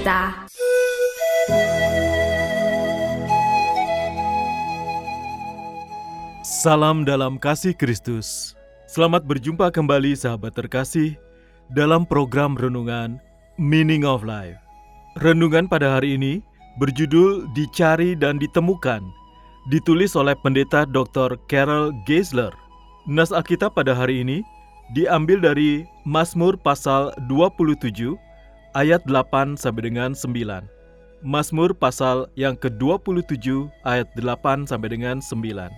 Kita Salam dalam kasih Kristus. Selamat berjumpa kembali sahabat terkasih dalam program renungan Meaning of Life. Renungan pada hari ini berjudul Dicari dan Ditemukan, ditulis oleh pendeta Dr. Carol Geisler. Nas Alkitab pada hari ini diambil dari Mazmur pasal 27 ayat 8 sampai dengan 9. Mazmur pasal yang ke-27 ayat 8 sampai dengan 9.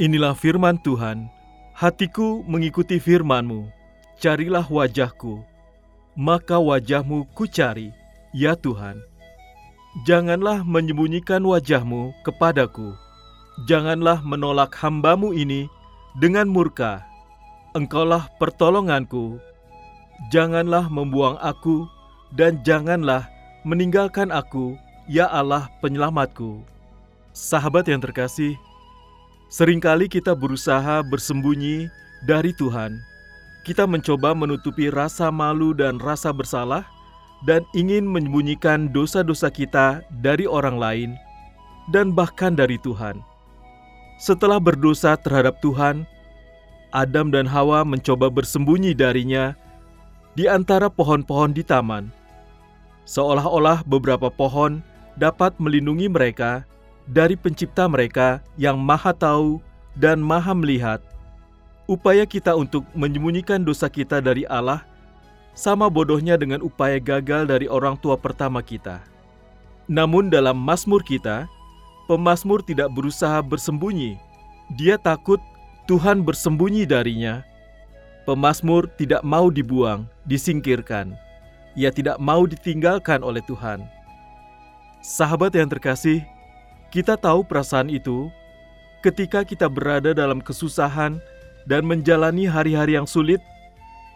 Inilah firman Tuhan, hatiku mengikuti firman-Mu, carilah wajahku, maka wajahmu kucari, ya Tuhan. Janganlah menyembunyikan wajahmu kepadaku, janganlah menolak hambamu ini dengan murka. Engkaulah pertolonganku, janganlah membuang aku, dan janganlah meninggalkan aku, ya Allah penyelamatku. Sahabat yang terkasih, Seringkali kita berusaha bersembunyi dari Tuhan. Kita mencoba menutupi rasa malu dan rasa bersalah, dan ingin menyembunyikan dosa-dosa kita dari orang lain, dan bahkan dari Tuhan. Setelah berdosa terhadap Tuhan, Adam dan Hawa mencoba bersembunyi darinya di antara pohon-pohon di taman, seolah-olah beberapa pohon dapat melindungi mereka dari pencipta mereka yang maha tahu dan maha melihat. Upaya kita untuk menyembunyikan dosa kita dari Allah sama bodohnya dengan upaya gagal dari orang tua pertama kita. Namun dalam Mazmur kita, pemazmur tidak berusaha bersembunyi. Dia takut Tuhan bersembunyi darinya. Pemazmur tidak mau dibuang, disingkirkan. Ia tidak mau ditinggalkan oleh Tuhan. Sahabat yang terkasih, kita tahu perasaan itu ketika kita berada dalam kesusahan dan menjalani hari-hari yang sulit,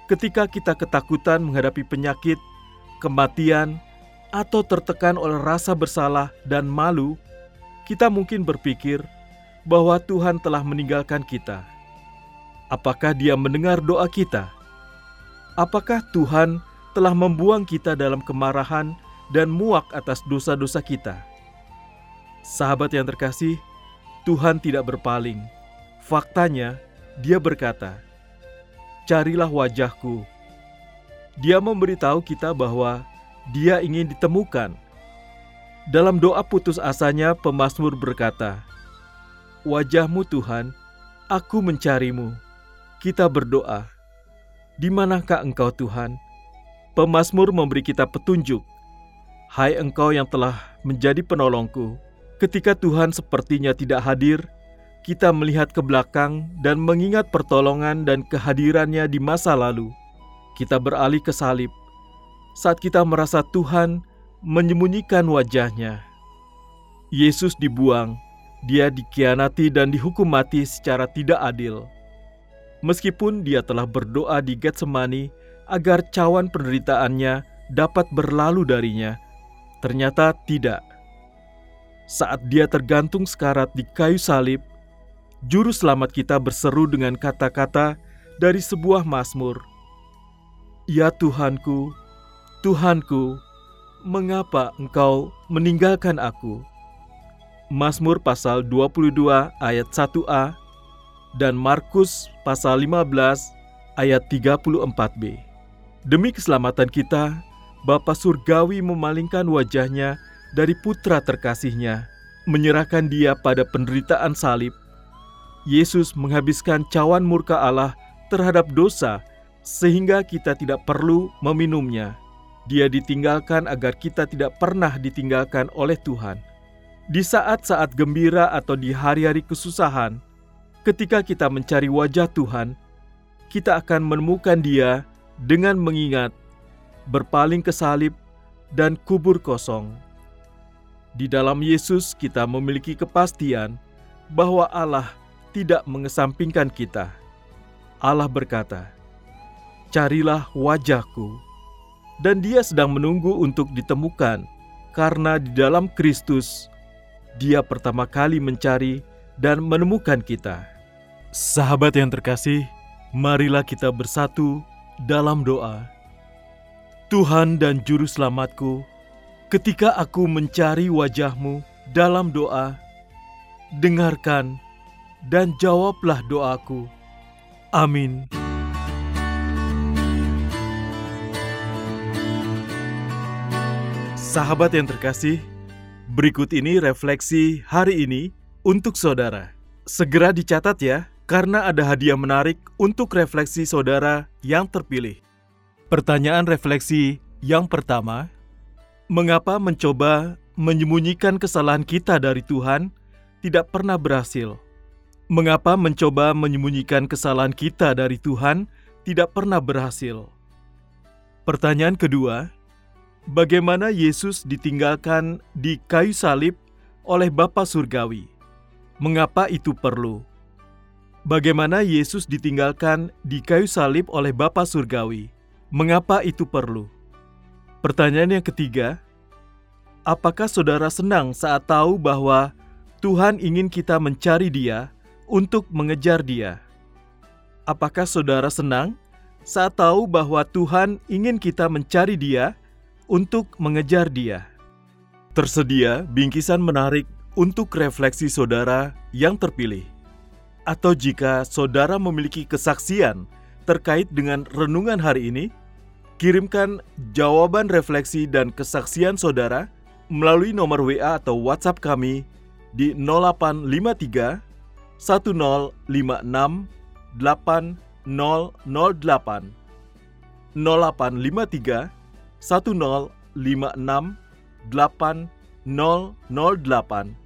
ketika kita ketakutan menghadapi penyakit, kematian, atau tertekan oleh rasa bersalah dan malu, kita mungkin berpikir bahwa Tuhan telah meninggalkan kita. Apakah Dia mendengar doa kita? Apakah Tuhan telah membuang kita dalam kemarahan dan muak atas dosa-dosa kita? Sahabat yang terkasih, Tuhan tidak berpaling. Faktanya, Dia berkata, "Carilah wajahku." Dia memberitahu kita bahwa Dia ingin ditemukan. Dalam doa putus asanya, pemazmur berkata, "Wajahmu, Tuhan, aku mencarimu." Kita berdoa, "Di manakah Engkau, Tuhan?" Pemazmur memberi kita petunjuk, "Hai Engkau yang telah menjadi penolongku." Ketika Tuhan sepertinya tidak hadir, kita melihat ke belakang dan mengingat pertolongan dan kehadirannya di masa lalu. Kita beralih ke salib saat kita merasa Tuhan menyembunyikan wajahnya. Yesus dibuang, dia dikhianati dan dihukum mati secara tidak adil. Meskipun dia telah berdoa di Getsemani agar cawan penderitaannya dapat berlalu darinya, ternyata tidak. Saat dia tergantung sekarat di kayu salib, juru selamat kita berseru dengan kata-kata dari sebuah mazmur. Ya Tuhanku, Tuhanku, mengapa engkau meninggalkan aku? Mazmur pasal 22 ayat 1a dan Markus pasal 15 ayat 34b. Demi keselamatan kita, Bapa Surgawi memalingkan wajahnya dari putra terkasihnya, menyerahkan dia pada penderitaan salib. Yesus menghabiskan cawan murka Allah terhadap dosa, sehingga kita tidak perlu meminumnya. Dia ditinggalkan agar kita tidak pernah ditinggalkan oleh Tuhan. Di saat-saat gembira atau di hari-hari kesusahan, ketika kita mencari wajah Tuhan, kita akan menemukan Dia dengan mengingat, berpaling ke salib, dan kubur kosong. Di dalam Yesus, kita memiliki kepastian bahwa Allah tidak mengesampingkan kita. Allah berkata, "Carilah wajahku." Dan Dia sedang menunggu untuk ditemukan, karena di dalam Kristus Dia pertama kali mencari dan menemukan kita. Sahabat yang terkasih, marilah kita bersatu dalam doa. Tuhan dan Juru Selamatku, ketika aku mencari wajahmu dalam doa, dengarkan dan jawablah doaku. Amin. Sahabat yang terkasih, berikut ini refleksi hari ini untuk saudara. Segera dicatat ya, karena ada hadiah menarik untuk refleksi saudara yang terpilih. Pertanyaan refleksi yang pertama, mengapa mencoba menyembunyikan kesalahan kita dari Tuhan tidak pernah berhasil? Mengapa mencoba menyembunyikan kesalahan kita dari Tuhan tidak pernah berhasil? Pertanyaan kedua, bagaimana Yesus ditinggalkan di kayu salib oleh Bapa Surgawi? Mengapa itu perlu? Bagaimana Yesus ditinggalkan di kayu salib oleh Bapa Surgawi? Mengapa itu perlu? Pertanyaan yang ketiga, apakah saudara senang saat tahu bahwa Tuhan ingin kita mencari Dia untuk mengejar Dia? Apakah saudara senang saat tahu bahwa Tuhan ingin kita mencari Dia untuk mengejar Dia? Tersedia bingkisan menarik untuk refleksi saudara yang terpilih atau jika saudara memiliki kesaksian terkait dengan renungan hari ini, kirimkan jawaban refleksi dan kesaksian saudara melalui nomor WA atau WhatsApp kami di 0853 1056 8008 0853 1056 8008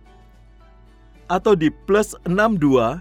atau di plus 62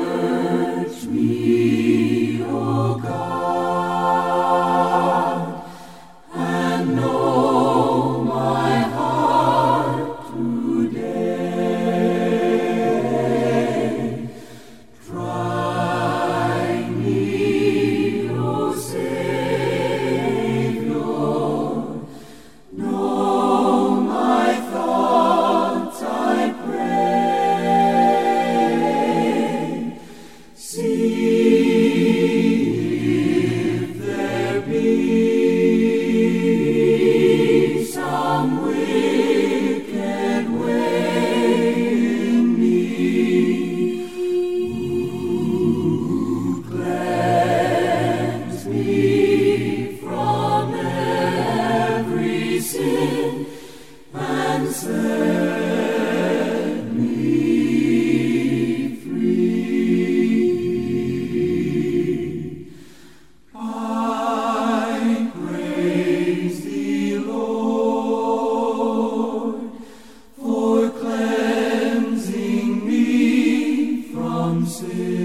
see.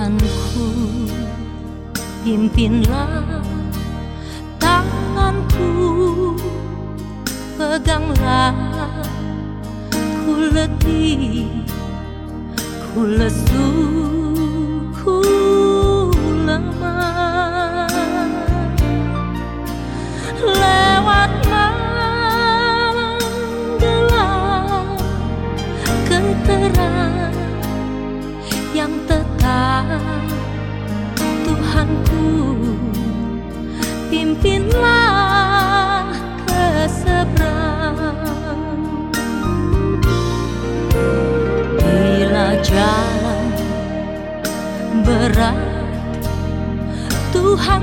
貧窮，嫌變啦，單顧不更啦，哭了地，哭了訴。Jalan berat. Tuhan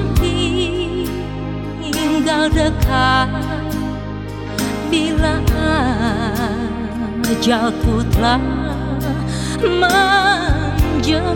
tinggal dekat. Bila ajalku telah menjelang